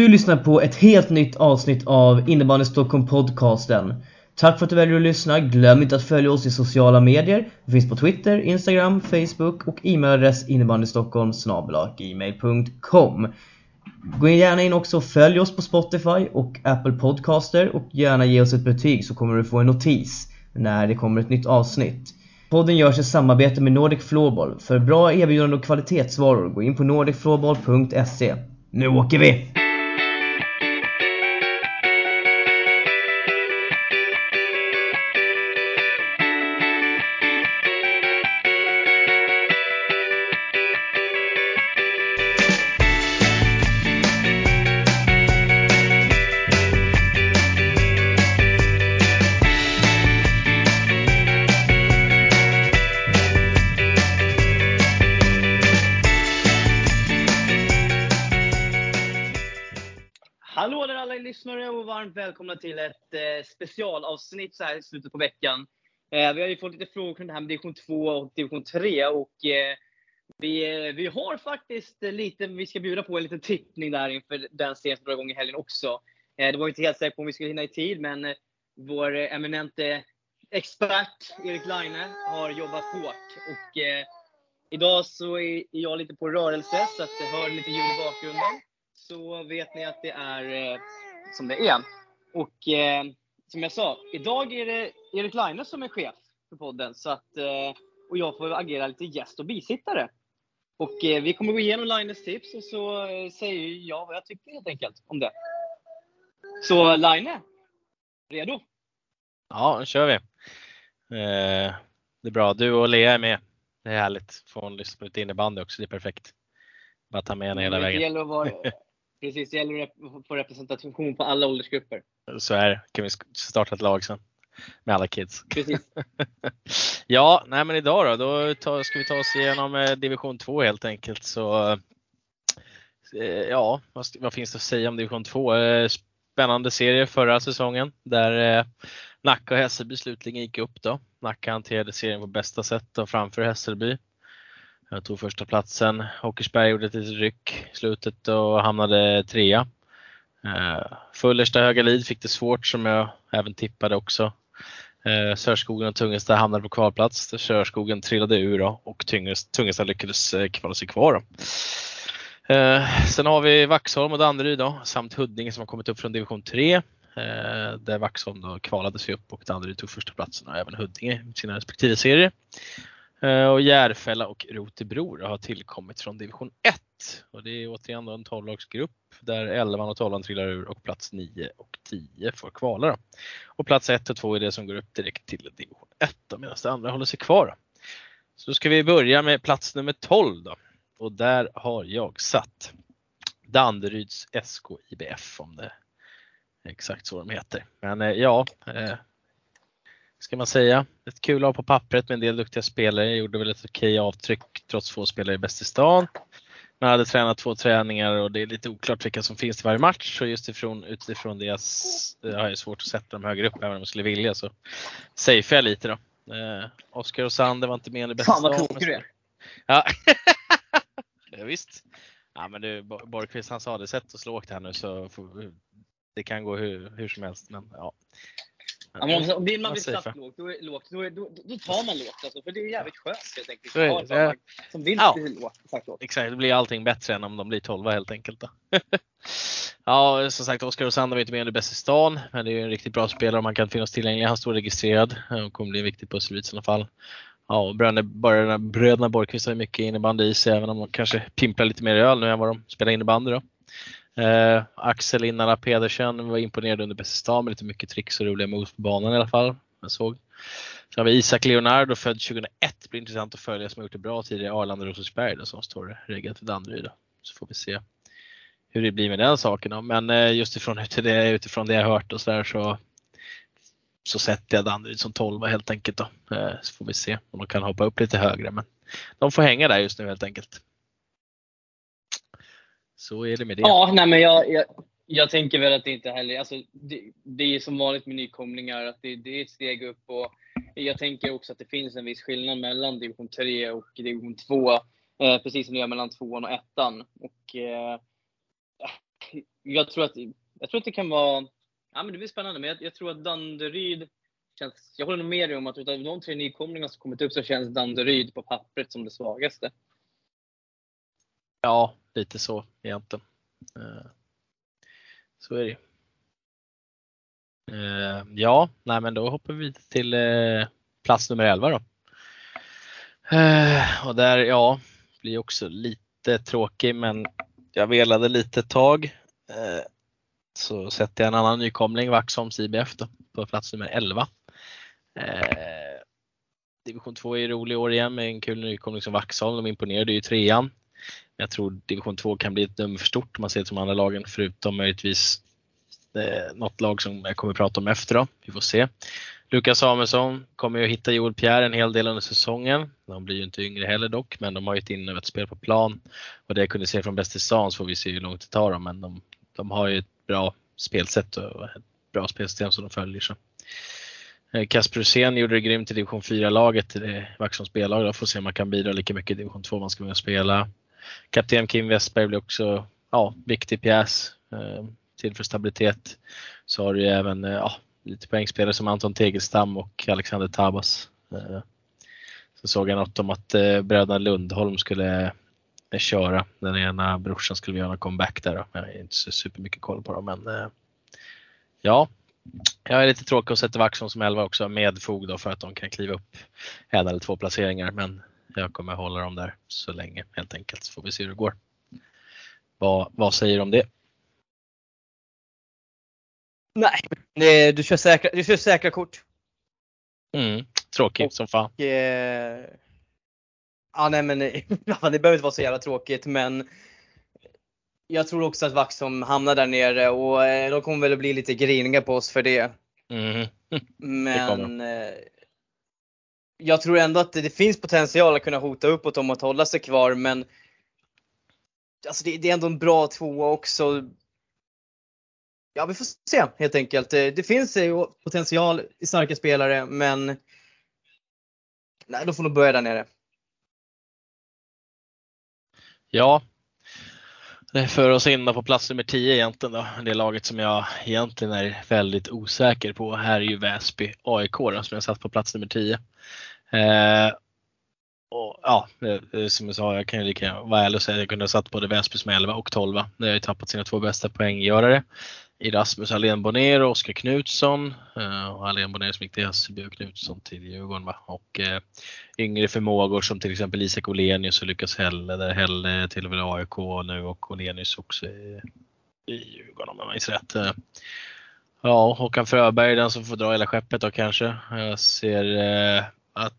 Du lyssnar på ett helt nytt avsnitt av Innebandy Stockholm podcasten. Tack för att du väljer att lyssna. Glöm inte att följa oss i sociala medier. Vi finns på Twitter, Instagram, Facebook och e-mailadress innebandystockholm gmail.com. Gå gärna in också och följ oss på Spotify och Apple Podcaster och gärna ge oss ett betyg så kommer du få en notis när det kommer ett nytt avsnitt. Podden görs i samarbete med Nordic Floorball. För bra erbjudanden och kvalitetsvaror, gå in på nordicfloorball.se. Nu åker vi! Till ett eh, specialavsnitt så här i slutet på veckan. Eh, vi har ju fått lite frågor kring det här med division 2 och division 3 och eh, vi, eh, vi har faktiskt lite, vi ska bjuda på en liten tippning där inför den serien som drar igång i helgen också. Eh, det var inte helt säkert på om vi skulle hinna i tid men eh, vår eh, eminente expert Erik Laine har jobbat hårt och eh, idag så är jag lite på rörelse så att hör lite ljud i bakgrunden så vet ni att det är eh, som det är. Och eh, som jag sa, idag är det Erik Laine som är chef för podden. Så att, eh, och jag får agera lite gäst och bisittare. Och eh, vi kommer gå igenom Laines tips och så eh, säger jag vad jag tycker helt enkelt om det. Så Laine, redo? Ja, nu kör vi. Eh, det är bra. Du och Lea är med. Det är härligt. Få lyssna på lite innebandy också. Det är perfekt. Bara ta med henne hela Det vägen. gäller att vara, precis, det gäller att få representation på alla åldersgrupper. Så är det. Kan vi starta ett lag sen. Med alla kids. Precis. ja, nej men idag då, då ska vi ta oss igenom eh, division 2 helt enkelt. Så eh, ja, vad, vad finns det att säga om division 2? Eh, Spännande serie förra säsongen där Nacka och Hässelby slutligen gick upp då. Nacka hanterade serien på bästa sätt och framför Hässelby. Jag tog första platsen. Åkersberg gjorde ett litet ryck i slutet och hamnade trea. Eh, Fullersta Högalid fick det svårt som jag även tippade också. Eh, Sörskogen och Tungesta hamnade på kvalplats. Sörskogen trillade ur då, och Tungelsta Tungesta lyckades eh, kvala sig kvar. Då. Eh, sen har vi Vaxholm och Danderyd då, samt Huddinge som har kommit upp från division 3. Där Vaxholm då kvalade sig upp och Danderyd tog första platsen och även Huddinge i sina respektive serier. Eh, och Järfälla och Rotebro har tillkommit från division 1. Och det är återigen en 12-lagsgrupp där 11 och 12 trillar ur och plats 9 och 10 får kvala. Då. Och plats 1 och 2 är det som går upp direkt till division 1 medan det andra håller sig kvar. Då. Så då ska vi börja med plats nummer 12 då. Och där har jag satt Danderyds SK IBF om det är exakt så de heter. Men eh, ja, eh, ska man säga. Ett kul lag på pappret med en del duktiga spelare. Jag gjorde väl ett okej avtryck trots få spelare i bäst i stan. Man hade tränat två träningar och det är lite oklart vilka som finns i varje match. Så just ifrån, utifrån det jag jag har jag svårt att sätta dem högre upp även om jag skulle vilja så safear jag lite då. Eh, Oskar och Sander var inte med i bästa Fan vad klok du är. Ja. ja visst. Ja men du Bo- Borgqvist han sa det, sätt och slå lågt här nu så det kan gå hur, hur som helst. Men, ja. Ja, men om- om vill man bli satt lågt, då, är, lågt då, är, då, då tar man lågt. Alltså, för det är jävligt skönt helt enkelt. Det. Ja, fan, Som vill Ja. bli lågt. Exakt, det blir allting bättre än om de blir 12 helt enkelt. Då. ja, som sagt Oskar och Sander var inte med under bäst i stan, men det är ju en riktigt bra spelare om han kan finnas tillgänglig. Han står registrerad och kommer bli en viktig pusselbit i alla fall. Ja, och bröderna, bröderna, bröderna Borgqvist har ju mycket innebandy i sig, även om de kanske pimplar lite mer öl nu än vad de spelar innebandy. Då. Eh, Axel Innala Pedersen var imponerad under bästa stan med lite mycket tricks och roliga moves på banan i alla fall. Jag såg. Sen har vi Isak Leonardo född 2001. Det blir intressant att följa som har gjort det bra tidigare i Arlanda Rosersberg då, som står reggat för Danderyd. Så får vi se hur det blir med den saken. Då. Men eh, just ifrån det, utifrån det jag hört och så där så, så sätter jag Danderyd som 12 helt enkelt. Då. Eh, Så får vi se om de kan hoppa upp lite högre. Men de får hänga där just nu helt enkelt. Så är det med det. Ja, nej men jag, jag, jag tänker väl att det inte heller, alltså det, det är som vanligt med nykomlingar, att det, det är ett steg upp och jag tänker också att det finns en viss skillnad mellan division 3 och division 2. Eh, precis som det gör mellan 2 och 1. Och, eh, jag tror att, jag tror att det kan vara, ja men det blir spännande, men jag, jag tror att Danderyd känns, jag håller nog med dig om att utav de tre nykomlingarna som kommit upp så känns Danderyd på pappret som det svagaste. Ja, lite så egentligen. Eh, så är det eh, Ja, nej men då hoppar vi till eh, plats nummer 11 då. Eh, och där, ja, blir också lite tråkig men jag velade lite ett tag. Eh, så sätter jag en annan nykomling, Vaxholms IBF då, på plats nummer 11. Eh, division 2 är rolig år igen med en kul nykomling som Vaxholm. De imponerade ju i trean. Jag tror division 2 kan bli ett nummer för stort om man ser till de andra lagen förutom möjligtvis eh, något lag som jag kommer att prata om efter då. Vi får se. Lukas Samuelsson kommer ju att hitta Joel Pierre en hel del under säsongen. De blir ju inte yngre heller dock, men de har ju ett inövat spel på plan. Och det jag kunde se från Bäst i stan så får vi se hur långt det tar dem, men de, de har ju ett bra spelsätt och ett bra spelsystem som de följer. Så. Eh, Kasper Hussein gjorde det grymt i division 4-laget i Vaxholms B-lag. Får se om man kan bidra lika mycket i division 2 om man ska med och spela. Kapten Kim Westberg blir också ja, viktig pjäs eh, till för stabilitet. Så har du ju även eh, ja, lite poängspelare som Anton Tegelstam och Alexander Tabas. Eh, så såg jag något om att eh, bröderna Lundholm skulle eh, köra. Den ena brorsan skulle göra en comeback där. Då. Jag har inte så supermycket koll på dem men eh, ja, jag är lite tråkig att sätta Vaxholm som 11 också med fog då för att de kan kliva upp en eller två placeringar. Men jag kommer hålla dem där så länge helt enkelt så får vi se hur det går. Vad, vad säger du om det? Nej, du kör säkra, du kör säkra kort. Mm, tråkigt och, som fan. Eh, ja, nej men det behöver inte vara så jävla tråkigt men jag tror också att Vaxholm hamnar där nere och eh, de kommer väl bli lite griniga på oss för det. Mm. Men det jag tror ändå att det finns potential att kunna hota uppåt om att hålla sig kvar men Alltså det, det är ändå en bra tvåa också. Ja vi får se helt enkelt. Eh, det finns eh, potential i starka spelare men Nej, då får nog börja där nere. Ja. Det för oss in på plats nummer 10 egentligen då. Det laget som jag egentligen är väldigt osäker på. Här är ju Väsby AIK då, som jag satt på plats nummer 10. Eh, och, ja, eh, som jag sa, jag kan ju lika gärna vara ärlig och säga att jag kunde ha satt både Väsby som 11 och 12. De har ju tappat sina två bästa poänggörare. I Rasmus Alén Bonner och Oskar Knutsson. Eh, och Alén Bonner som gick till Hässelby och Knutsson till Djurgården. Va? Och eh, yngre förmågor som till exempel Isak Olenius och Lukas Helle. Där Helle till och med AIK nu och Olenius också i, i Djurgården om jag minns rätt. Eh, ja, Håkan Fröberg den som får dra hela skeppet då kanske. Jag ser eh, att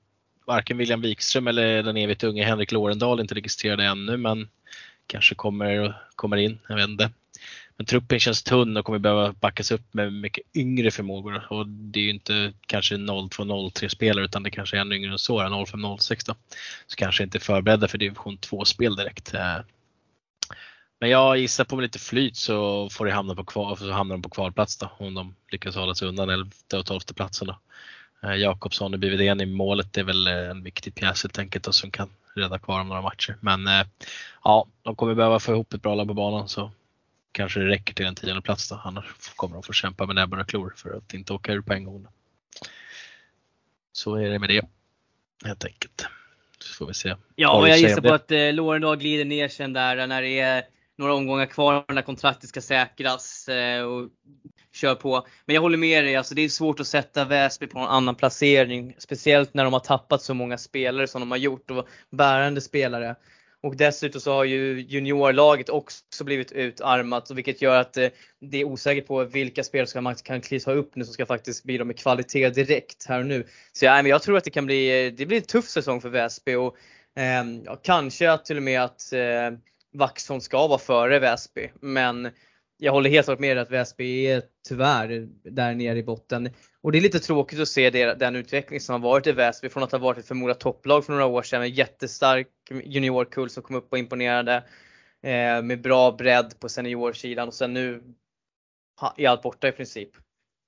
varken William Wikström eller den evigt unge Henrik Lorendal inte registrerade ännu men kanske kommer, kommer in, jag vet inte. Men truppen känns tunn och kommer behöva backas upp med mycket yngre förmågor och det är ju inte kanske 02-03 spelare utan det kanske är ännu yngre än så, 05-06 då. Så kanske inte är förberedda för division 2-spel direkt. Men jag gissar på med lite flyt så får de hamna på kvar, så hamnar de på kvalplats då om de lyckas hålla sig undan 11 och 12 platsen då. Eh, Jakobsson och Bividén i målet är väl eh, en viktig pjäs helt enkelt och som kan rädda kvar om några matcher. Men eh, ja, de kommer behöva få ihop ett bra lag på banan så kanske det räcker till en tionde plats då. Annars kommer de få kämpa med näbbar och klor för att inte åka ur på en gång. Så är det med det helt enkelt. Så får vi se. Ja, och jag gissar på att eh, Lorendal glider ner sen där när det är några omgångar kvar när kontraktet ska säkras. Eh, och kör på. Men jag håller med dig, alltså det är svårt att sätta Väsby på någon annan placering. Speciellt när de har tappat så många spelare som de har gjort och bärande spelare. Och dessutom så har ju juniorlaget också blivit utarmat vilket gör att eh, det är osäkert på vilka spelare som man kan kliva upp nu som ska faktiskt bidra med kvalitet direkt här och nu. Så ja, men jag tror att det kan bli, eh, det blir en tuff säsong för Väsby och eh, ja, kanske till och med att eh, Vaxholm ska vara före Väsby. Men jag håller helt klart med dig att Väsby är tyvärr där nere i botten. Och det är lite tråkigt att se det, den utveckling som har varit i Väsby från att ha varit ett förmodat topplag för några år sedan. En jättestark juniorkull som kom upp och imponerade. Eh, med bra bredd på seniorsidan och sen nu är allt borta i princip.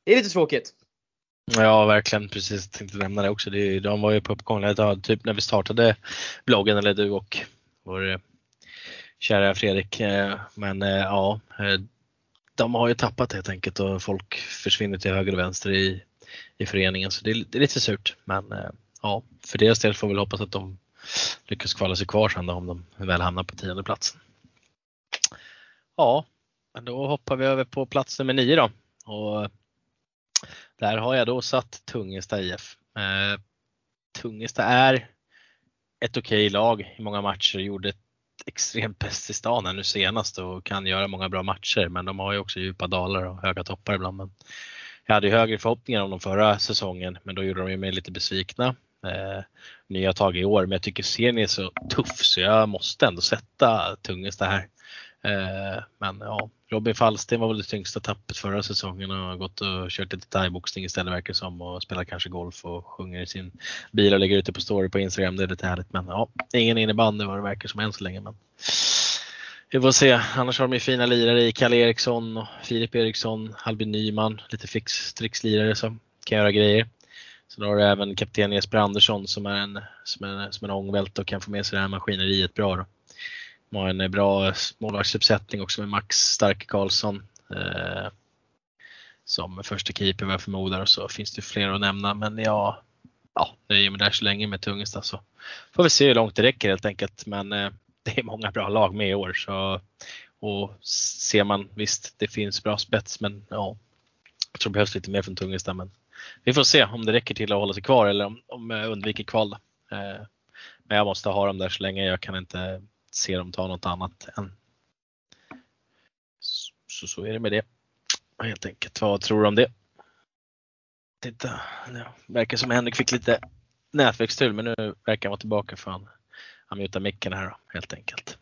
Det är lite tråkigt. Ja verkligen, precis. Tänkte nämna det också. de var ju på uppgång, typ när vi startade bloggen, eller du och vår kära Fredrik. Eh, men eh, ja, eh, de har ju tappat helt enkelt och folk försvinner till höger och vänster i, i föreningen så det är, det är lite surt. Men ja, för deras del får vi väl hoppas att de lyckas kvala sig kvar sen då, om de väl hamnar på tionde platsen. Ja, men då hoppar vi över på plats nummer nio då. Och där har jag då satt Tungesta IF. Eh, Tungesta är ett okej okay lag i många matcher. Gjorde ett extremt bäst i stan här nu senast och kan göra många bra matcher. Men de har ju också djupa dalar och höga toppar ibland. Men jag hade ju högre förhoppningar om dem förra säsongen, men då gjorde de ju mig lite besvikna. Eh, nya tag i år, men jag tycker serien är så tuff så jag måste ändå sätta Tungesta här. Eh, men ja, Robin Fallsten var väl det tyngsta tappet förra säsongen och har gått och kört lite thaiboxning istället verkar som och spelar kanske golf och sjunger i sin bil och lägger ut det på story på Instagram. Det är lite härligt men ja, ingen innebandy vad det verkar som än så länge. Men vi får se. Annars har de ju fina lirare i Kalle Eriksson och Filip Eriksson, Albin Nyman, lite fix lirare som kan göra grejer. Sen har du även kapten Jesper Andersson som är en, som är, som en ångvält och kan få med sig det här maskineriet bra. Då. De har en bra målvaktsuppsättning också med Max Starke Karlsson. Eh, som första keeper vad jag förmodar och så finns det fler att nämna men ja, ja nöjer mig där så länge med Tungesta så alltså. får vi se hur långt det räcker helt enkelt men eh, det är många bra lag med i år så och ser man visst det finns bra spets men ja, jag tror det behövs lite mer från Tungesta men vi får se om det räcker till att hålla sig kvar eller om, om jag undviker kval. Eh, men jag måste ha dem där så länge jag kan inte se dem ta något annat än. Så, så är det med det. Helt enkelt. Vad tror du om det? Titta, ja, verkar som Henrik fick lite nätverksstrul men nu verkar han vara tillbaka för han, han mutar micken här då, helt enkelt.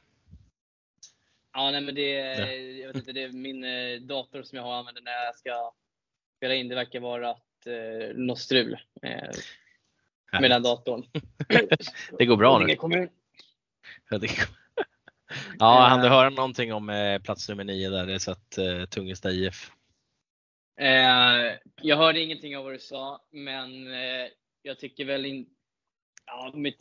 Ja, nej men det, ja. jag vet inte, det är min eh, dator som jag har använder när jag ska spela in. Det verkar vara att, eh, något strul eh, med den datorn. det går bra nu. Ja, hann du höra någonting om eh, plats nummer 9 där? Det satt eh, Tungesta IF. Eh, jag hörde ingenting av vad du sa, men eh, jag tycker väl inte... Ja, mitt,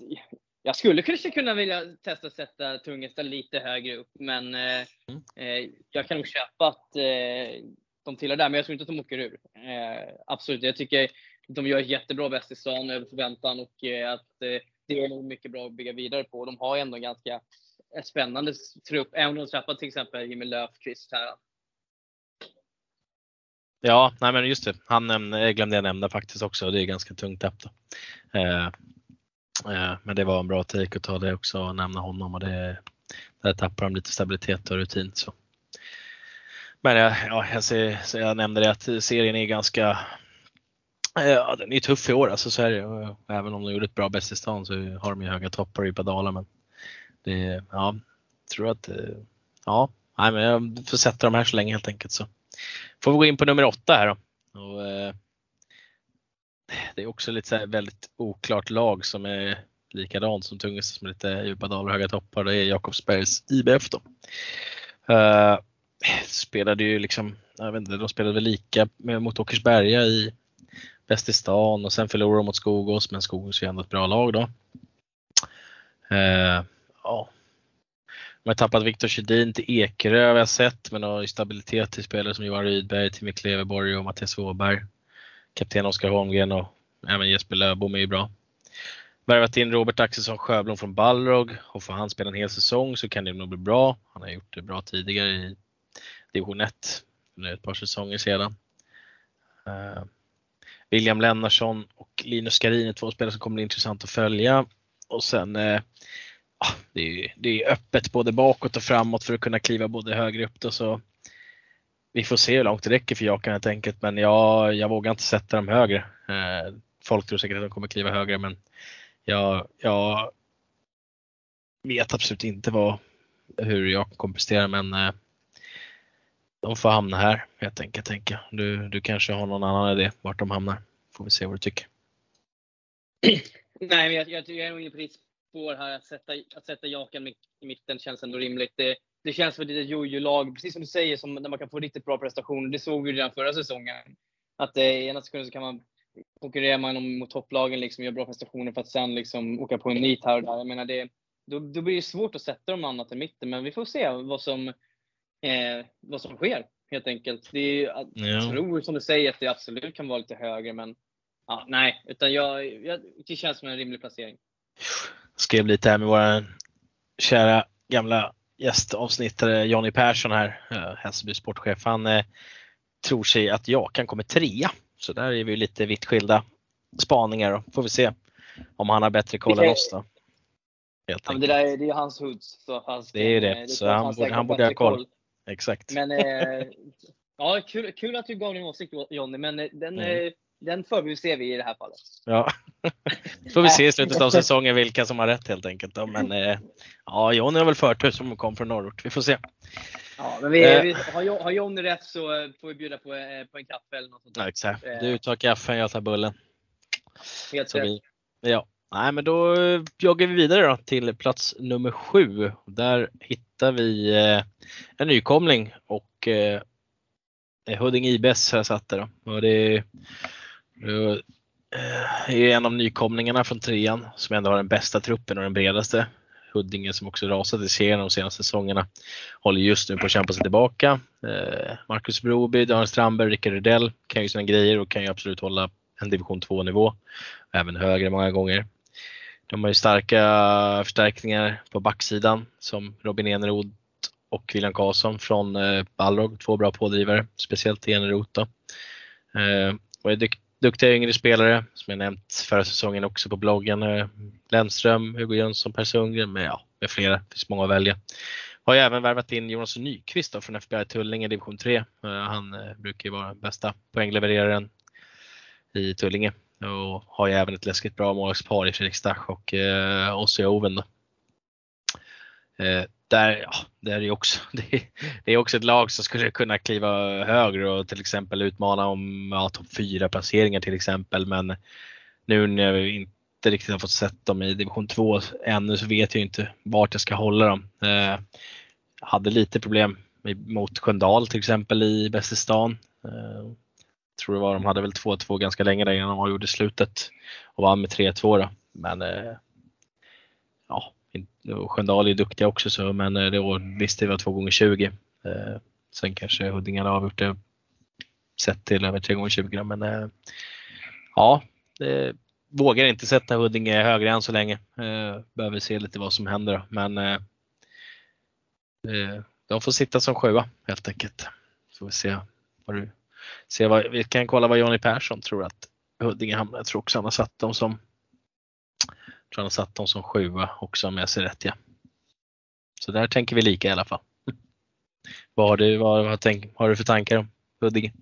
jag skulle kanske kunna vilja testa att sätta Tungesta lite högre upp, men eh, mm. Eh, jag kan nog köpa att eh, de tillhör där, men jag tror inte att de åker ur. absolut, jag tycker de gör jättebra bäst i stan över förväntan och att det är nog mycket bra att bygga vidare på. De har ändå ganska en spännande trupp, även om de tappar till exempel Jimmy Löfqvist här. Ja, nej men just det. Han nämnde, eh, glömde jag nämna faktiskt också. Det är ganska tungt tapp. Eh, eh, men det var en bra take att ta det också och nämna honom och det, där tappar de lite stabilitet och rutin. Så. Men eh, ja, jag, ser, så jag nämnde det att serien är ganska eh, Ja, den är tuff i år alltså, så är det. Även om de gjorde ett bra bäst i stan så har de ju höga toppar och djupa dalar. Men det, ja, tror att, eh, ja, nej, men jag får sätta de här så länge helt enkelt. Så får vi gå in på nummer åtta här då. Och, eh, det är också lite så väldigt oklart lag som är likadant som Tungest som lite djupa dalar och höga toppar. Det är Jakobsbergs IBF då. Eh, spelade ju liksom, jag vet inte, de spelade väl lika mot Åkersberga i bäst i stan och sen förlorade de mot Skogås men Skogås är ju ändå ett bra lag då. Eh, ja. De har tappat Viktor Sjödin till Ekerö har jag sett, men har stabilitet till spelare som Johan Rydberg, Timmy Kleveborg och Mattias Åberg. Kapten Oskar Holmgren och även Jesper Löbom är ju bra. Värvat in Robert Axelsson Sjöblom från Balrog och får han spela en hel säsong så kan det nog bli bra. Han har gjort det bra tidigare i division 1 för ett par säsonger sedan. Uh, William Lennarsson och Linus Skarin är två spelare som kommer bli intressant att följa. Och sen uh, det är, det är öppet både bakåt och framåt för att kunna kliva både högre upp. Då, så vi får se hur långt det räcker för Jakan helt enkelt, men jag, jag vågar inte sätta dem högre. Eh, folk tror säkert att de kommer kliva högre, men jag, jag vet absolut inte vad, hur jag kommer prestera, men eh, de får hamna här helt enkelt. Tänker jag. Du, du kanske har någon annan idé vart de hamnar. Får vi se vad du tycker. Nej, men jag, jag, jag är nog inne på ditt spår här. Att sätta, att sätta Jakan i mitten känns ändå rimligt. Det, det känns som ett litet jojo-lag, precis som du säger, som när man kan få riktigt bra prestationer. Det såg vi redan förra säsongen. Att eh, i ena sekunden så kan man konkurrera man mot topplagen, liksom, gör bra prestationer för att sen liksom, åka på en nit här och där. Jag menar, det, då, då blir det svårt att sätta dem annat än mitten, men vi får se vad som, eh, vad som sker helt enkelt. Det är, jag Ja. tror som du säger att det absolut kan vara lite högre, men ja, nej, utan jag, jag, det känns som en rimlig placering. skrev lite här med vår kära gamla gästavsnittare Jonny Persson här, eh, Hässelby sportchef. Han eh, tror sig att Jakan kommer trea. Så där är vi lite vitt skilda spaningar då. Får vi se om han har bättre koll än oss då. Helt Ja, men det där är, det är hans hoods. Så hans, Det är ju det, eh, så han borde- han borde ha bättre koll. Exakt. Men eh, ja, kul, kul att du gav din åsikt Jonny, men eh, den, Mm. Den förbiser vi i det här fallet. Ja. Får vi se i slutet av säsongen vilka som har rätt helt enkelt. Då. Men eh, ja, Jonny har väl förtur som kom från norrort. Vi får se. Ja, men vi, Eh. vi, har, har Jonny rätt så eh, får vi bjuda på, eh, på en kaffe eller något sånt. Ja, exakt. Eh. Du tar kaffen, jag tar bullen. Helt Så rätt. vi, ja. Nej, men då joggar vi vidare då till plats nummer sju. Där hittar vi eh, en nykomling och eh, Huddinge IBS har jag satt där. Då. Och det är, eh, är en av nykomlingarna från trean som ändå har den bästa truppen och den bredaste. Huddinge som också rasat i serien de senaste säsongerna håller just nu på att kämpa sig tillbaka. Eh, Marcus Broby, Daniel Strandberg, Rickard Rydell kan ju sina grejer och kan ju absolut hålla en division 2 nivå. Även högre många gånger. De har ju starka förstärkningar på backsidan som Robin Eneroth och William Karlsson från eh, Balrog. Två bra pådrivare, speciellt Eneroth eh, då. Och är dykt duktiga yngre spelare som jag nämnt förra säsongen också på bloggen. Eh, Lennström, Hugo Jönsson, Per Sundgren med, ja, med flera. Det finns många att välja. Har ju även värvat in Jonas Nyqvist då, från FBI Tullinge division 3. Eh, han eh, brukar ju vara den bästa poänglevereraren i Tullinge och har ju även ett läskigt bra målvaktspar i Fredrik Stach och eh, Ossi Oven. Då. Eh, där, ja, där är också, det, är, det är också ett lag som skulle kunna kliva högre och till exempel utmana om ja, topp 4 placeringar till exempel. Men nu när vi inte riktigt har fått sett dem i division 2 ännu så vet jag inte vart jag ska hålla dem. Eh, hade lite problem mot Sköndal till exempel i Bästestan. Eh, tror det var, de hade väl 2-2 ganska länge där innan de gjorde slutet och vann med 3-2 då. Men eh, ja, och Sköndal är duktiga också så, men eh, det år, visst det var 2 gånger 20 eh, Sen kanske Huddinge hade avgjort det sett till över 3 gånger 20 då, men eh, ja, vågar inte sätta Huddinge högre än så länge. Eh, behöver se lite vad som händer men eh, eh, de får sitta som sjua helt enkelt. Så får vi se vad du se vad, vi kan kolla vad Jonny Persson tror att Huddinge hamnar. Jag tror också han har satt dem som tror han har satt dem som sjua också om jag ser rätt ja. Så där tänker vi lika i alla fall. Vad har du, vad, vad tänk, har du för tankar om Huddinge?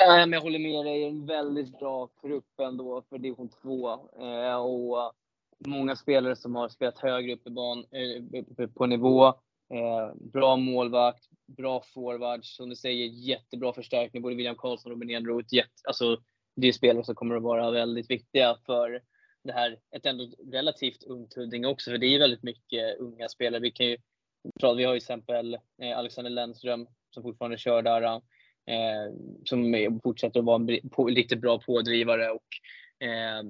Eh, men jag håller med dig. En väldigt bra grupp ändå för division 2. Eh, och många spelare som har spelat högre upp i ban, eh, på nivå. Eh, bra målvakt, bra forwards. Som du säger, jättebra förstärkning. Både William Karlsson och Robin Eneroth. Alltså, det är spelare som kommer att vara väldigt viktiga för det här, ett ändå relativt ungt Huddinge också. För det är ju väldigt mycket unga spelare. Vi, kan ju, vi har ju till exempel eh, Alexander Lennström som fortfarande kör där. Eh, som är, fortsätter att vara en riktigt på, bra pådrivare. Och, eh,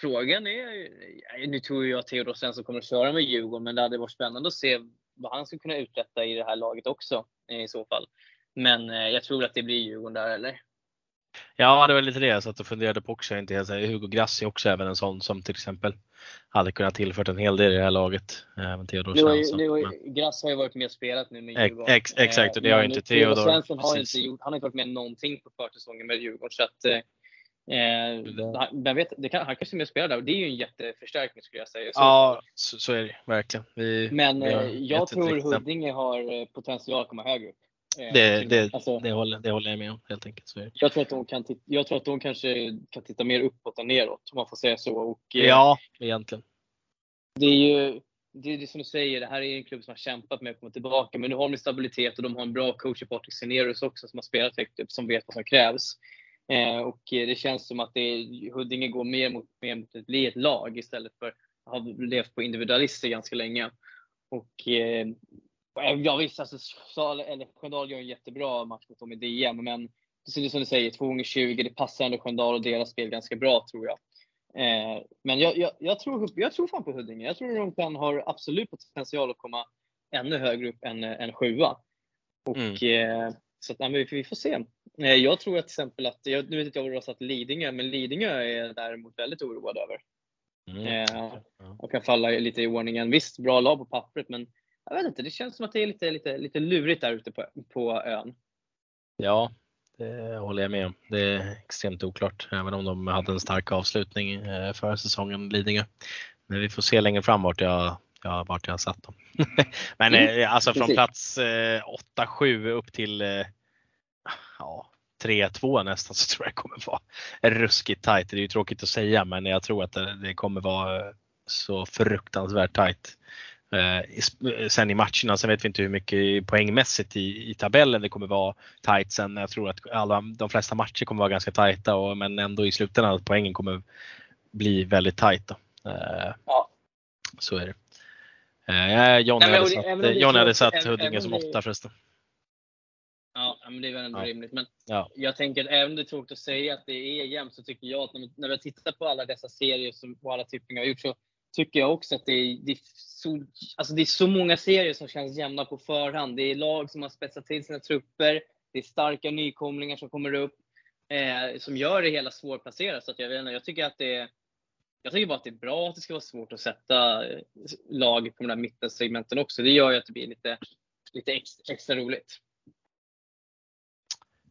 frågan är, eh, nu tror jag att Theodor Svensson kommer att köra med Djurgården, men det hade varit spännande att se vad han skulle kunna uträtta i det här laget också eh, i så fall. Men eh, jag tror att det blir Djurgården där, eller? Ja, det var lite det jag satt och funderade på också. Inte helt, säker. Hugo Grassi är också även en sån som till exempel hade kunnat tillfört en hel del i det här laget. Även Theodor Nu har ju, Svensson. nu har ju, Grass har ju varit med och spelat nu med Djurgården. ex- exakt, och det har men inte Theodor Theodor. Svensson har Precis. inte, gjort, han har inte varit med någonting på försäsongen med Djurgården. Så att, eh, eh, men vet, det kan, han kanske är med och spelar där och det är ju en jätteförstärkning skulle jag säga. Så- Ja, så, så är det verkligen. Vi, Men vi eh, jag tror Huddinge har eh, potential att komma högre upp. Eh, Det, det, alltså, det, håller, det håller jag med om helt enkelt. Så jag, tror att de kan titta, jag tror att de kanske kan titta mer uppåt än neråt om man får säga så. Och, eh, Ja, egentligen. Det är ju det är det som du säger, det här är en klubb som har kämpat med att komma tillbaka. Men nu har de stabilitet och de har en bra coach i Patrik Senerius också som har spelat högt upp, som vet vad som krävs. Eh, och eh, det känns som att det är, Huddinge går mer mot, mer mot att bli ett lag istället för att ha levt på individualister ganska länge. Och eh, ja visst, alltså, Sköndal gör en jättebra match mot dem i DM, men är som du säger, 2 gånger 20 det passar ändå Sköndal och deras spel ganska bra tror jag. Eh, men jag, jag, jag, tror, jag tror fan på Huddinge. Jag tror de kan ha absolut potential att komma ännu högre upp än, än sjua. Och Mm. eh, Så att, ja, vi, vi får se. Eh, jag tror att till exempel att, jag, nu vet inte jag vad du har satt Lidingö, men Lidingö är däremot väldigt oroad över. Mm. Eh, och kan falla lite i ordningen. Visst, bra lag på pappret, men jag vet inte, det känns som att det är lite, lite, lite lurigt där ute på, på ön. Ja, det håller jag med om. Det är extremt oklart, även om de hade en stark avslutning eh, förra säsongen, Lidingö. Men vi får se längre fram vart jag, ja, vart jag har satt dem. Men Mm, eh, alltså från precis. plats eh, 8-7 upp till eh, ja, 3-2 nästan så tror jag det kommer vara ruskigt tajt. Det är ju tråkigt att säga men jag tror att det, det kommer vara eh, så fruktansvärt tajt. Eh, sp- sen i matcherna, sen vet vi inte hur mycket poängmässigt i, i tabellen det kommer vara tajt sen. Jag tror att alla, de flesta matcher kommer vara ganska tajta och, men ändå i slutändan att poängen kommer bli väldigt. Då. Eh, Ja. Så är det. Eh, Johnny Nej, hade satt, Johnny hade Huddinge som åtta förresten. Ja, men det är väl ändå Ja. rimligt. Men Ja. jag tänker att även om det är tråkigt att säga att det är jämnt så tycker jag att när, när vi tittar på alla dessa serier som, och alla tippningar har gjort så tycker jag också att det är, det, är så, alltså det är så många serier som känns jämna på förhand. Det är lag som har spetsat till sina trupper. Det är starka nykomlingar som kommer upp eh, som gör det hela svårplacerat. Så att jag, vet inte, jag tycker att det är jag tycker bara att det är bra att det ska vara svårt att sätta eh, lag på de där mittensegmenten också. Det gör ju att det blir lite, lite extra, extra roligt.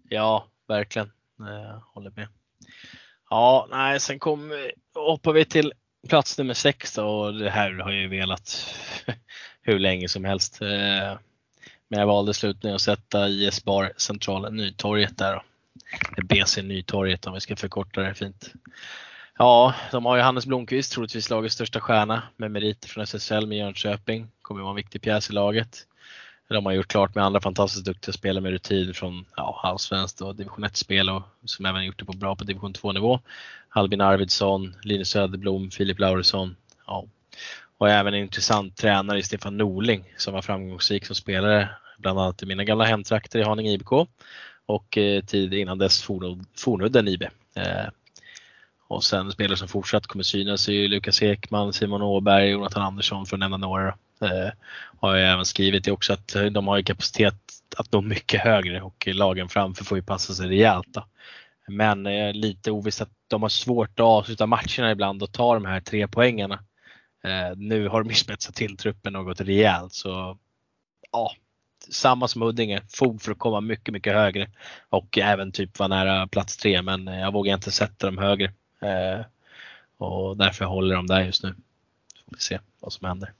Ja, verkligen. Jag håller med. Ja, nej, sen kom, eh, hoppar vi till plats nummer sex då, och det här har jag ju velat hur länge som helst. Eh, men jag valde slutligen att sätta IS Bar central, Nytorget där då. BC Nytorget om vi ska förkorta det fint. Ja, de har ju Hannes Blomqvist, troligtvis lagets största stjärna med meriter från SSL med Jönköping. Kommer vara en viktig pjäs i laget. De har gjort klart med andra fantastiskt duktiga spelare med rutin från ja, allsvenskt och division 1-spel och som även gjort det på bra på division 2-nivå. Albin Arvidsson, Linus Söderblom, Filip Lauresson. Ja. Och även en intressant tränare i Stefan Norling som var framgångsrik som spelare bland annat i mina gamla hemtrakter i Haninge IBK och eh, tid innan dess Fornudden IB. Eh, och sen spelare som fortsatt kommer synas är ju Lukas Ekman, Simon Åberg, Jonathan Andersson för att nämna några. Eh, har jag även skrivit det också att eh, de har ju kapacitet att nå mycket högre och lagen framför får ju passa sig rejält. Då. Men eh, lite ovisst att de har svårt att avsluta matcherna ibland och ta de här tre poängarna. Eh, nu har de ju spetsat till truppen något rejält så ja, samma som Huddinge, fog för att komma mycket, mycket högre och även typ vara nära plats tre men eh, jag vågar inte sätta dem högre. Eh, och därför håller de där just nu. Så får vi se vad som händer.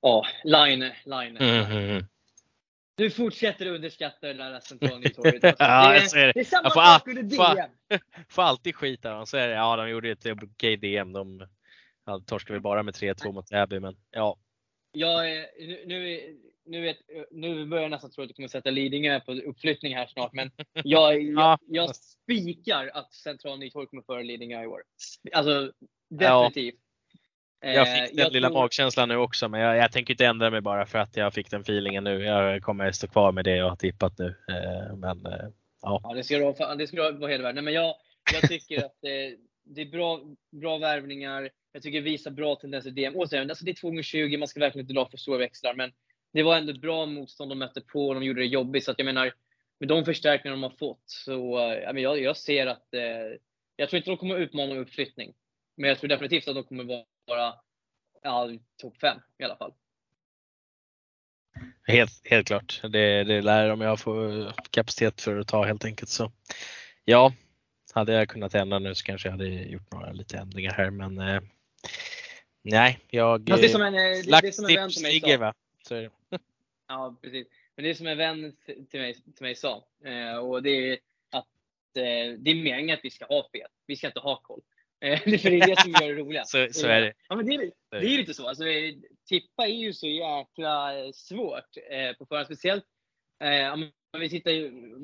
Ja, Line, Line. Mm. Du fortsätter underskatta det där centralnytorget. Alltså, Ja, det, jag ser det. det är samma får sak under får- DM. Får alltid skit av dem. Så är det. Ja, de gjorde ett okej DM. De ja, torskade vi bara med 3-2 mot Täby, men ja. Jag nu, nu, nu, nu börjar jag nästan tro att du kommer sätta Lidingö på uppflyttning här snart. Men jag, jag, Ja. jag spikar att centralnytorget kommer före Lidingö i år. Alltså definitivt. Jag Eh, fick den lilla tror- magkänslan nu också, men jag, jag tänker inte ändra mig bara för att jag fick den feelingen nu. Jag kommer stå kvar med det jag har tippat nu. Eh, Men eh, ja, Ja, det ska du ha, det ska du ha- vara hedervärd. Nej, men jag, jag tycker att det, det är bra, bra värvningar. Jag tycker det visar bra tendenser i DM. Återigen, alltså det är 2 gånger 20 man ska verkligen inte dra för stora växlar. Men det var ändå bra motstånd de mötte på och de gjorde det jobbigt. Så att jag menar, med de förstärkningar de har fått så jag, jag ser att jag tror inte de kommer utmana om uppflyttning. Men jag tror definitivt att de kommer vara ja, topp 5 i alla fall. helt, helt klart. Det, det lär de jag får kapacitet för att ta helt enkelt. Så ja, hade jag kunnat ändra nu så kanske jag hade gjort några lite ändringar här, men eh, nej, jag Fast det är som en, eh, det, det som en vän till mig ligger sa. va? Så. Ja, precis. Men det är som en vän till mig, till mig sa. Eh, och det är att eh, det är meningen att vi ska ha fel. Vi ska inte ha koll. Eh, för det är det som gör det roliga. Så, så är det. Ja, men det, är, det är lite så. Alltså, eh, tippa är ju så jäkla eh, svårt eh, på förhand. Speciellt eh, om vi, tittar,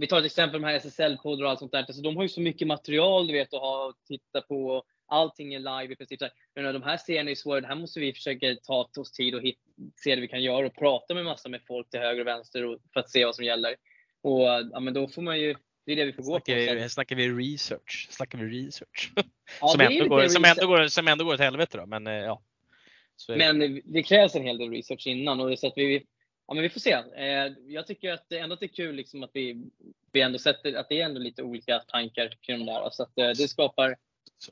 vi tar ett exempel de här SSL-koder och allt sånt där. Alltså, de har ju så mycket material du vet att ha och titta på. Allting är live i princip. Men de här serierna är svåra. Det här måste vi försöka ta oss tid och hit, se det vi kan göra och prata med massa med folk till höger och vänster och, för att se vad som gäller. Och ja, men då får man ju, det är det vi får gå på. Snackar att- vi, snackar vi research? Snackar vi research? ja, som, det ändå går, som, ändå går, som ändå går åt helvete då, men eh, ja. Är det. Men det krävs en hel del research innan. Och så att vi, ja, men vi får se. Eh, jag tycker att det ändå är kul liksom att vi, vi ändå sätter att det är ändå lite olika tankar kring det där. Så att, eh, det skapar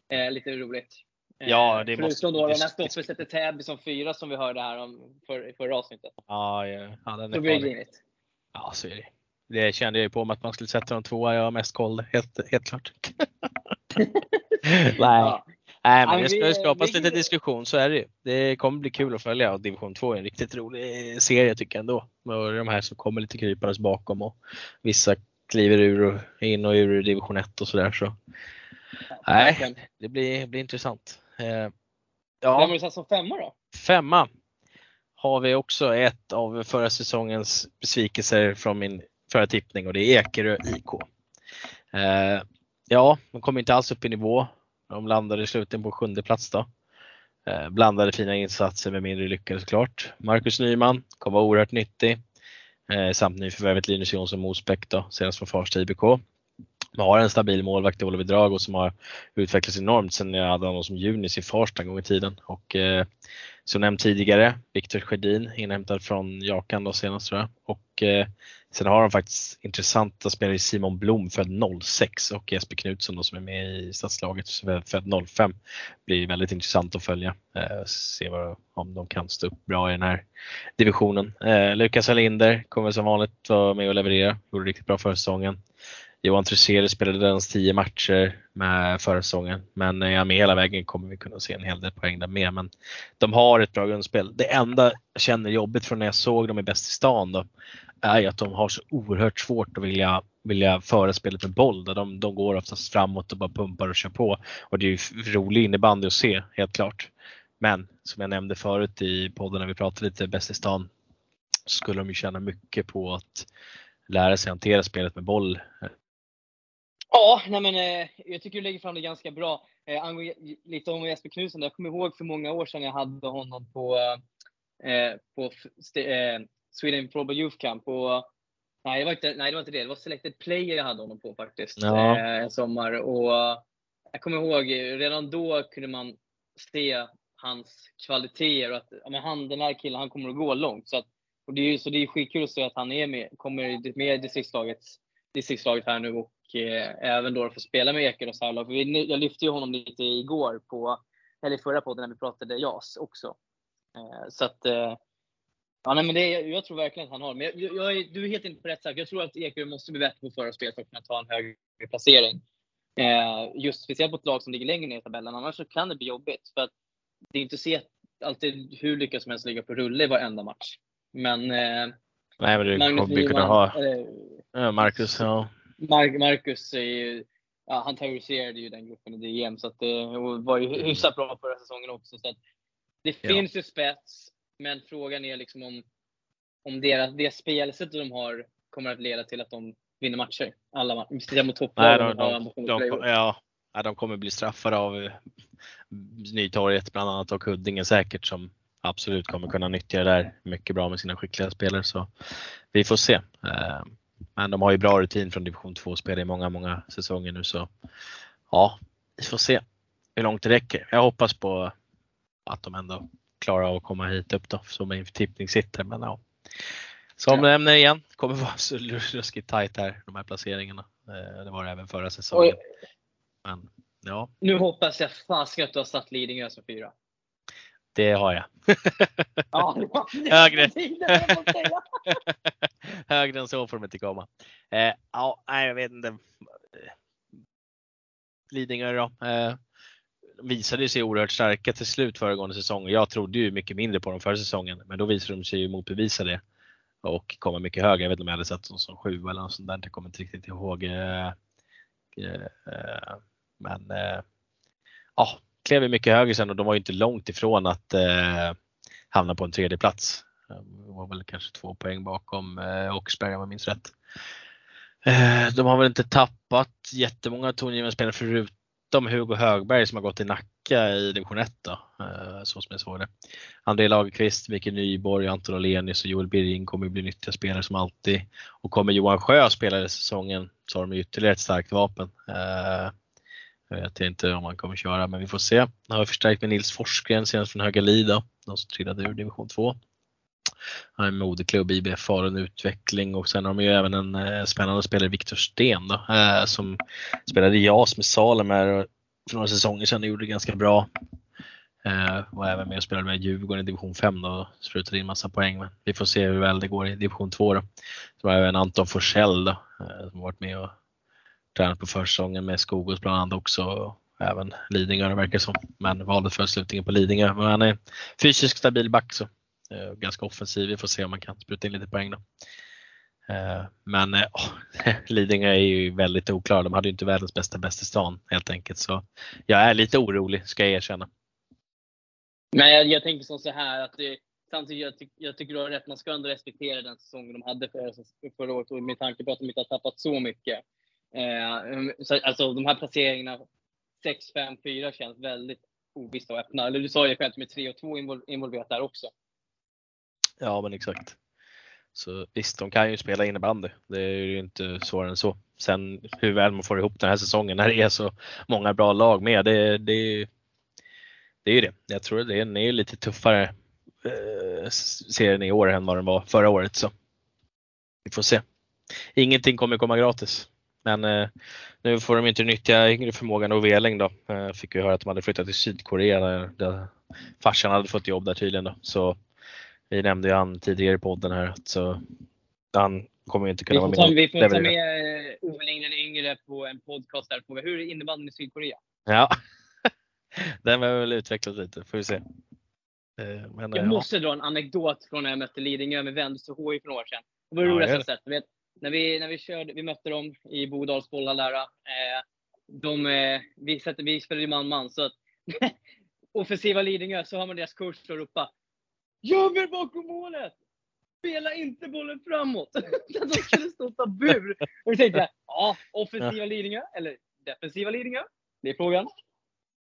eh, lite roligt. Ja, det Förutom måste- då det- när Stoffe sätter Täby som fyra som vi hörde här om för, förra avsnittet. Ja, ja, ja Då blir det grinigt. Ja, så är det. Det kände jag ju på mig att man skulle sätta dem tvåa. Jag har mest koll, helt, helt klart. Nej. Ja. Nej, men det ska ju skapas lite diskussion, så är det ju. Det kommer bli kul att följa och Division 2 är en riktigt rolig serie tycker jag ändå. Med de här som kommer lite krypandes bakom och vissa kliver ur och in och ur Division 1 och sådär. Så. Nej, det blir, blir intressant. Eh, Vem ja, har du satt som femma då? femma har vi också ett av förra säsongens besvikelser från min förra tippning och det är Ekerö IK. Eh, ja, de kom inte alls upp i nivå. De landade i slutändan på sjunde plats då. Eh, blandade fina insatser med mindre lyckade såklart. Marcus Nyman kommer vara oerhört nyttig. Eh, samt nyförvärvet Linus Jonsson Mosbäck då, senast från Farsta IBK. Man har en stabil målvakt i Oliver Drago som har utvecklats enormt sen jag hade honom som junis i Farsta en gång i tiden. Och, eh, som nämnt tidigare, Viktor Sjödin inhämtad från Jakan då senast tror jag. Och eh, sen har de faktiskt intressanta spelare i Simon Blom född 06 och Jesper Knutsson då, som är med i stadslaget född 05. Blir väldigt intressant att följa. Eh, se vad, om de kan stå upp bra i den här divisionen. Eh, Lukas Alinder kommer som vanligt vara med och leverera. Gjorde riktigt bra förra säsongen. Johan Trusere spelade ens 10 matcher med förra säsongen. Men eh, är jag med hela vägen kommer vi kunna se en hel del poäng där med. Men de har ett bra grundspel. Det enda jag känner jobbigt från när jag såg dem i Bäst i stan då, är ju att de har så oerhört svårt att vilja, vilja föra spelet med boll. Där de, de går oftast framåt och bara pumpar och kör på. Och det är ju rolig innebandy att se, helt klart. Men som jag nämnde förut i podden när vi pratade lite Bäst i stan så skulle de ju tjäna mycket på att lära sig hantera spelet med boll Ja, nej men, eh, jag tycker du lägger fram det ganska bra. Eh, angående, lite om Jesper Knutsson, jag kommer ihåg för många år sedan jag hade honom på, eh, eh på eh, Sweden Global Youth Camp. Och, nej, det var inte, nej, det var inte det. Det var Selected Player jag hade honom på faktiskt. Ja. Eh, en sommar. Och, jag kommer ihåg, redan då kunde man se hans kvaliteter och att ja, men han, den här killen han kommer att gå långt. Så, att, och det är ju så det är skitkul att se att han är med, kommer med i distriktslaget, distriktslaget här nu och eh, även då få spela med Eker och här. För vi, jag lyfte ju honom lite igår på, eller i förra podden när vi pratade JAS också. Eh, så att, eh, ja nej men det, jag tror verkligen att han har, men jag, jag du är helt inne på rätt sak. Jag tror att Eker måste bli bättre på förarspel för att kunna ta en högre placering. Eh, just speciellt på ett lag som ligger längre ner i tabellen, annars så kan det bli jobbigt. För att det är inte så alltid hur lyckas som helst ligga på rulle i varenda match. Men eh, Nej men du Magnus kommer kunna ha ja, Marcus, ja. Mar- Marcus är ju, ja, han terroriserade ju den gruppen i DM så att det var ju hyfsat bra förra säsongen också. Så att det Ja. finns ju spets, men frågan är liksom om, om deras, det spelsättet de har kommer att leda till att de vinner matcher. Alla matcher. Speciellt mot topplagen. de, de, de, ja, ja, de kommer bli straffade av eh, Nytorget bland annat och Huddinge säkert som absolut kommer kunna nyttja det där mycket bra med sina skickliga spelare. Så vi får se. Eh, Men de har ju bra rutin från division 2 spel i många, många säsonger nu så ja, vi får se hur långt det räcker. Jag hoppas på att de ändå klarar av att komma hit upp då som min tippning sitter. Men ja. Som Ja. nämner igen, kommer vara så ruskigt tajt här, de här placeringarna. Eh, Det var det även förra säsongen. Men ja, nu hoppas jag fasiken att du har satt Lidingö som fyra. det har jag. Ja, det Högre. Högre än så får de inte komma. Eh, ja, jag vet inte. Eh, Lidingö då. Eh, visade sig oerhört starka till slut föregående säsong. Jag trodde ju mycket mindre på dem förra säsongen, men då visade de sig ju motbevisa det och komma mycket högre. Jag vet inte om jag hade sett dem som sju eller något sånt där. Jag kommer inte riktigt ihåg. Eh, eh, men eh, ja, klev ju mycket högre sen och de var ju inte långt ifrån att hamna på en tredje plats. De var väl kanske två poäng bakom Oxberg om jag minns rätt. De har väl inte tappat jättemånga tongivande spelare förut förutom Hugo Högberg som har gått i Nacka i division 1 då, eh, så som jag såg det. André Lagerqvist, Mikael Nyborg, Anton Olenius och Joel Birring kommer bli nyttiga spelare som alltid. Och kommer Johan Sjö spela i säsongen så har de ytterligare ett starkt vapen. Eh, jag vet inte om han kommer köra men vi får se. Han har förstärkt med Nils Forsgren senast från Höga Lida, de som trillade ur division 2. Han en moderklubb, IBF Falun Utveckling och sen har de ju även en eh, spännande spelare, Viktor Sten då, eh, som spelade i JAS med Salem här för några säsonger sedan och gjorde det ganska bra. Eh, även med och spelade med Djurgården i division 5 då och sprutade in massa poäng. Men vi får se hur väl det går i division 2 då. Så har även Anton Forsell då, eh, som varit med och tränat på försäsongen med Skogås bland annat också. Även Lidingö verkar som. Men valde för slutningen på Lidingö. Men han är fysiskt stabil back så Eh, ganska offensiv. Vi får se om man kan spruta in lite poäng då. Eh, men oh, Lidingö är ju väldigt oklara. De hade ju inte världens bästa bäst i stan helt enkelt. Så jag är lite orolig ska jag erkänna. Men jag, jag tänker som så här att det, samtidigt jag, ty, jag tycker du har rätt. Man ska ändå respektera den säsongen de hade förra, förra året och med tanke på att de inte har tappat så mycket. Eh, um, så, alltså de här placeringarna 6, 5, 4 känns väldigt ovissa och öppna. Eller du sa ju själv med 3 och 2 involverat där också. Ja men exakt. Så visst, de kan ju spela innebandy. Det är ju inte svårare än så. Sen hur väl man får ihop den här säsongen när det är så många bra lag med. Det, det, det är ju det. Jag tror det är, är lite tuffare eh, serien i år än vad den var förra året. Så vi får se. Ingenting kommer komma gratis. Men eh, nu får de inte nyttja yngre förmågan och Veling då. Eh, fick vi höra att de hade flyttat till Sydkorea där, där farsan hade fått jobb där tydligen då. Så vi nämnde ju han tidigare i podden här. Så han kommer inte kunna vara med. vi får ta med eh, Ove Lindgren yngre på en podcast där. På hur är innebandyn i Sydkorea? Ja, den behöver väl utvecklas lite. Får vi se. Eh, men, jag ja. måste dra en anekdot från när jag mötte Lidingö med Vendus och HI för några år sedan. Det var det roligaste jag sett. Vet, när vi, när vi, körde, vi mötte dem i Bodals bollar där. Eh, de, eh, vi, sätter, vi spelade man-man, så att offensiva Lidingö så har man deras coach och ropa Göm er bakom målet! Spela inte bollen framåt! de skulle stå bur. Och vi tänkte, ja, offensiva Lidingö eller defensiva Lidingö? Det är frågan.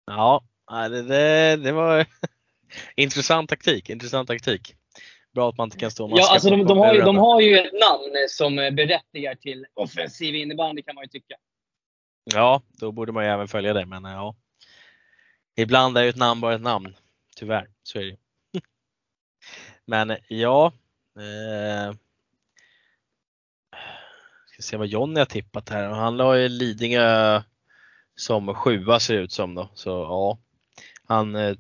Ja, det, det, det var intressant taktik. Intressant taktik. Bra att man inte kan stå och Ja, alltså de, de, har ju, de har ju ett namn som berättigar till offensiv innebandy kan man ju tycka. Ja, då borde man ju även följa det, men ja. Ibland är ju ett namn bara ett namn. Tyvärr, så är det men ja. Eh, ska se vad Jonny har tippat här. Han la ju Lidingö som sjua ser det ut som då. Så ja, han eh,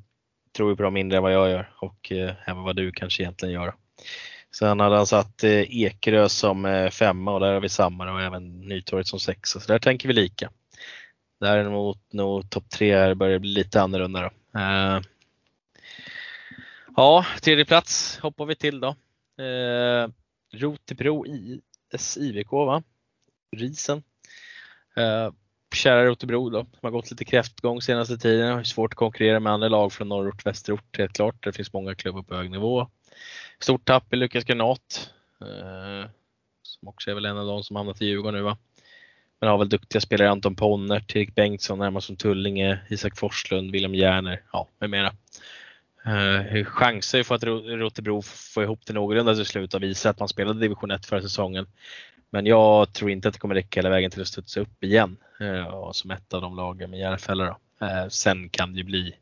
tror ju på dem mindre än vad jag gör och eh, även vad du kanske egentligen gör. Sen hade han satt eh, Ekerö som eh, femma och där har vi samma och även Nytorget som sexa. Så där tänker vi lika. Däremot nog topp tre här börjar bli lite annorlunda då. Eh, Ja, tredje plats hoppar vi till då. Eh, Rotebro IS IVK va? Risen. Eh, kära Rotebro då, som har gått lite kräftgång senaste tiden. Har svårt att konkurrera med andra lag från norrort, västerort helt klart. Det finns många klubbar på hög nivå. Stort tapp i Lukas Granat. Eh, som också är väl en av de som hamnat i Djurgården nu va. Men har väl duktiga spelare, Anton Ponnert, Erik Bengtsson, Hermansson Tullinge, Isak Forslund, William Järner, ja med mera. Eh, chanser för att Rotebro får ihop det någorlunda till slut och visa att man spelade division 1 förra säsongen. Men jag tror inte att det kommer räcka hela vägen till att studsa upp igen eh, som ett av de lagen med Järfälla. Eh, sen kan det ju bli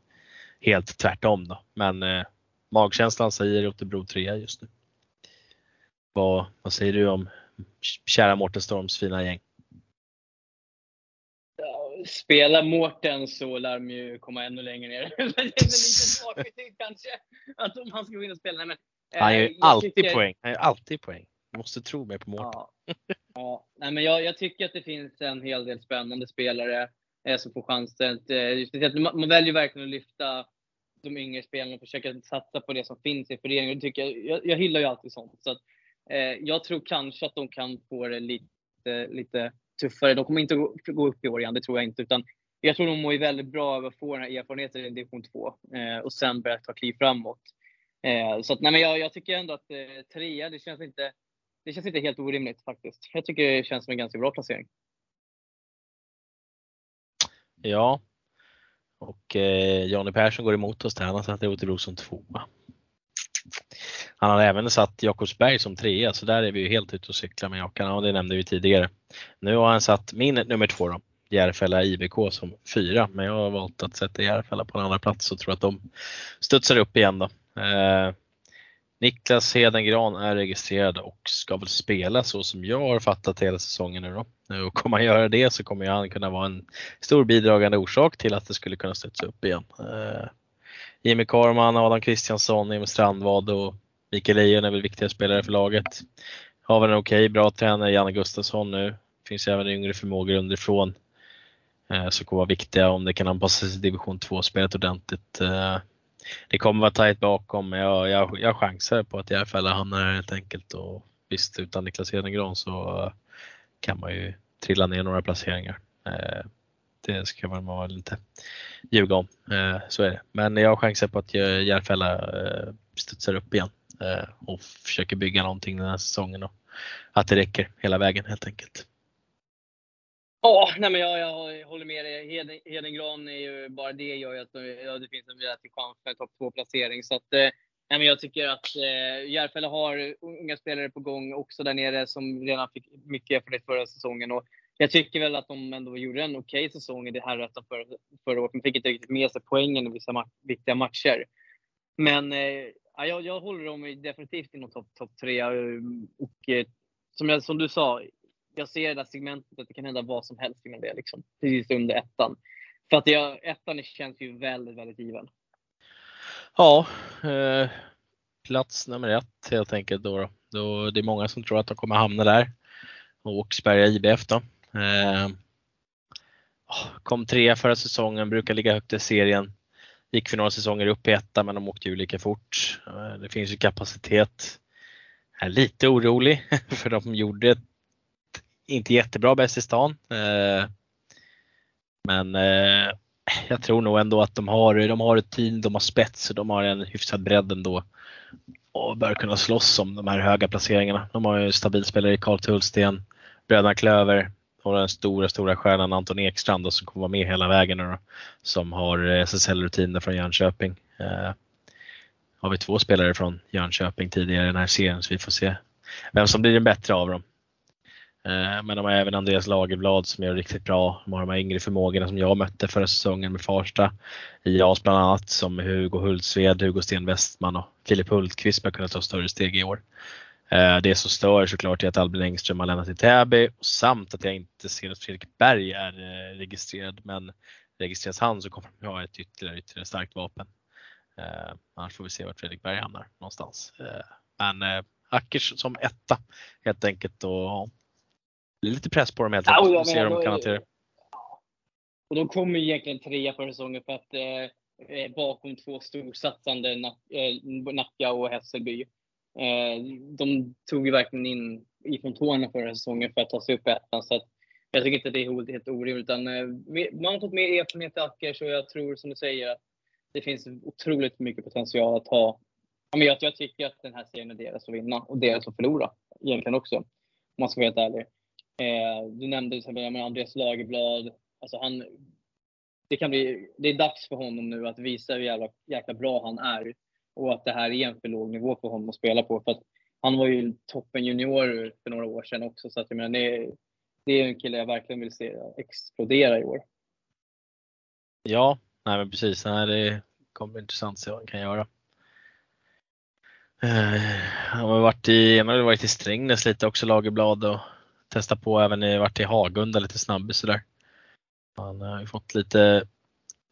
helt tvärtom då. Men eh, magkänslan säger Rotebro 3 just nu. Vad, vad säger du om kära Mårten Storms fina gäng? Spelar Mårten så lär de ju komma ännu längre ner. det är kanske, att om han ska gå in och spela. Men, han gör alltid tycker... poäng. Han gör alltid poäng. Måste tro mig på Mårten. Ja. ja. Nej, men jag, jag, tycker att det finns en hel del spännande spelare eh, som får chansen. Eh, man, man väljer verkligen att lyfta de yngre spelarna och försöka satsa på det som finns i föreningen. tycker jag, jag, jag hyllar ju alltid sånt. Så att, eh, jag tror kanske att de kan få det lite, lite tuffare. De kommer inte gå, gå upp i år igen, det tror jag inte. Utan jag tror de mår väldigt bra av att få den här erfarenheten i division 2 eh, och sen börja ta kliv framåt. Eh, så att, nej, men jag, jag tycker ändå att eh, trea, det känns inte det känns inte helt orimligt faktiskt. Jag tycker det känns som en ganska bra placering. Ja, och eh, Jonny Persson går emot oss där. Han har satt Örebro som tvåa. Han har även satt Jakobsberg som trea, så där är vi ju helt ute och cyklar med jakarna och det nämnde vi tidigare. Nu har han satt min nummer två då, Järfälla IBK som fyra, men jag har valt att sätta Järfälla på en andra plats och tror att de studsar upp igen då. Eh, Niklas Hedengran är registrerad och ska väl spela så som jag har fattat hela säsongen nu då. Och kommer han göra det så kommer han kunna vara en stor bidragande orsak till att det skulle kunna studsa upp igen. Eh, Jimmy Karman, Adam Kristiansson, Emil Strandvad och Mikael Leijon är väl viktiga spelare för laget. Har väl en okej, okay, bra tränare, Janne Gustafsson nu. Finns även yngre förmågor underifrån eh, som kommer vara viktiga om det kan anpassa sig till division 2-spelet ordentligt. Eh, det kommer vara tajt bakom men jag, jag, jag chansar på att Järfälla hamnar här helt enkelt och visst utan Niklas Hedengran så eh, kan man ju trilla ner några placeringar. Eh, det ska man vara lite ljuga om. Eh, så är det. Men jag chansar på att Järfälla eh, studsar upp igen Eh, och försöker bygga någonting den här säsongen och att det räcker hela vägen helt enkelt. Ja, nej men jag, jag håller med dig. Heden, Hedengran är ju bara det gör ju att ja, det finns en relativ chans för en topp 2-placering. Så att, eh, nej men jag tycker att eh, Järfälla har unga spelare på gång också där nere som redan fick mycket erfarenhet förra säsongen. Och jag tycker väl att de ändå gjorde en okej okay säsong i det här rätta för, förra året. De fick inte riktigt med sig poängen i vissa ma viktiga matcher. Men eh, jag, jag håller dem definitivt inom topp top tre. Eh, och eh, som, jag, som du sa, jag ser det där segmentet att det kan hända vad som helst inom det. Liksom, precis under ettan. För att jag, ettan känns ju väldigt, väldigt given. Ja, eh, plats nummer ett helt enkelt då, då. Det är många som tror att de kommer hamna där. Och Åkersberga IBF då. Eh, kom trea förra säsongen, brukar ligga högt i serien. Gick för några säsonger upp i ettan men de åkte ju lika fort. Eh, det finns ju kapacitet. Jag är lite orolig för de gjorde ett inte jättebra bäst i stan. Eh, men eh, jag tror nog ändå att de har, de har ett team, de har spets och de har en hyfsad bredd ändå. Och bör kunna slåss om de här höga placeringarna. De har ju stabil spelare i Karl Tullsten, bröderna Klöver och den stora, stora stjärnan Anton Ekstrand då, som kommer vara med hela vägen då, som har eh, SSL-rutiner från Jönköping. Eh, har vi två spelare från Jönköping tidigare i den här serien så vi får se vem som blir den bättre av dem. Eh, men de har även Andreas Lagerblad som gör riktigt bra. De har de här yngre förmågorna som jag mötte förra säsongen med Farsta. I JAS bland annat som Hugo Hultsved, Hugo Sten Westman och Filip Hultqvist har kunnat ta större steg i år. Eh, det som stör såklart är att Albin Engström har lämnat till Täby samt att jag inte ser att Fredrik Berg är eh, registrerad. Men registreras han så kommer de ha ett ytterligare, ytterligare starkt vapen. Annars får vi se vart Fredrik Berg hamnar någonstans. Men Ackers som etta helt enkelt och blir lite press på dem helt enkelt. Ja, se de kan hantera Och de kommer egentligen trea för säsongen för att eh, eh bakom två storsatsande eh, Nacka och Hässelby. Eh, de tog ju verkligen in ifrån tårna förra säsongen för att ta sig upp i ettan. Så att jag tycker inte det är helt orimligt. Utan, eh, man har fått mer erfarenhet i Ackers och jag tror som du säger att det finns otroligt mycket potential att ha. men jag, jag tycker att den här serien är deras att vinna och deras att förlora egentligen också. Om man ska vara helt ärlig. Eh, du nämnde till exempel Andreas Lagerblad. Alltså han, det, kan bli, det är dags för honom nu att visa hur jävla, jäkla bra han är. Och att det här är en för låg nivå för honom att spela på. För att han var ju toppen junior för några år sedan också. Så att jag menar, det, det är en kille jag verkligen vill se explodera i år. Ja, nej men precis. Nej, det kommer bli intressant att se vad han kan göra. Eh, han har varit i, han har varit i Strängnäs lite också, Lagerblad och testat på även i, varit i Hagunda lite snabbis sådär. Han har ju fått lite,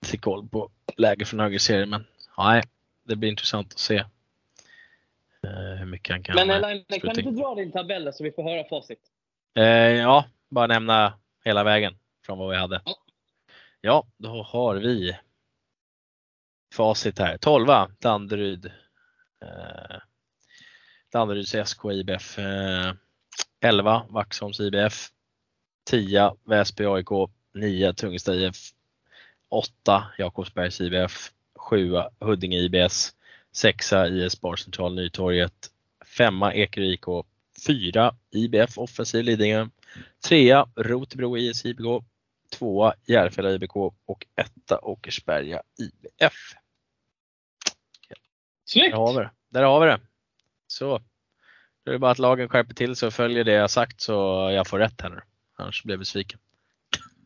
lite koll på läge från högerserien men nej, det blir intressant att se eh, hur mycket han kan Men Elaine, kan du inte dra din tabell så vi får höra facit? Eh, ja, bara nämna hela vägen från vad vi hade. Ja, ja då har vi facit här. 12 Danderyd. Eh, Danderyds SK IBF. Eh, 11 Vaxholms IBF, 10 Väsby AIK, 9 Tungesta IF, 8 Jakobsbergs IBF, 7 Huddinge IBS, 6 IS Central Nytorget, 5 Ekerö IK, 4 IBF Offensiv Lidingö, 3 Rotebro IS IBK, 2 Järfälla IBK och 1 Åkersberga IBF. Snyggt! Där har vi det. Där har vi det. Så det är bara att lagen skärper till sig och följer det jag sagt så jag får rätt här nu. Annars blir jag besviken.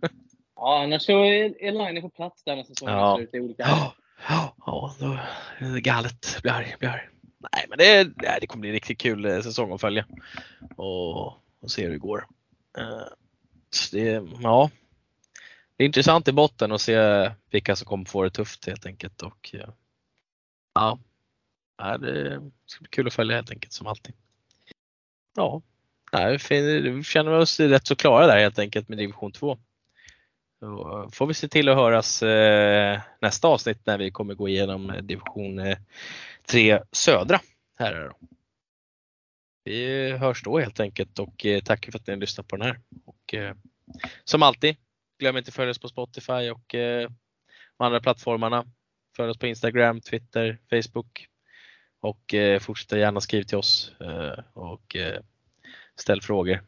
Ja, annars så är Line på plats där när säsongen ja. slut i olika Ja, ja, då är det galet. Blir arg, blir arg. nej, men det, det kommer bli en riktigt kul eh, säsong att följa och, och se hur det går. Eh, så det, ja, det är intressant i botten att se vilka som kommer få det tufft helt enkelt. Och, eh, ja, det ska bli kul att följa helt enkelt som alltid. Ja, vi känner oss rätt så klara där helt enkelt med division 2. Då får vi se till att höras eh, nästa avsnitt när vi kommer gå igenom eh, division eh, 3 södra herrar. Vi hörs då helt enkelt och eh, tack för att ni har lyssnat på den här. Och, eh, som alltid, glöm inte att följa oss på Spotify och eh, de andra plattformarna. Följ oss på Instagram, Twitter, Facebook och eh, fortsätt gärna skriva till oss eh, och eh, ställ frågor.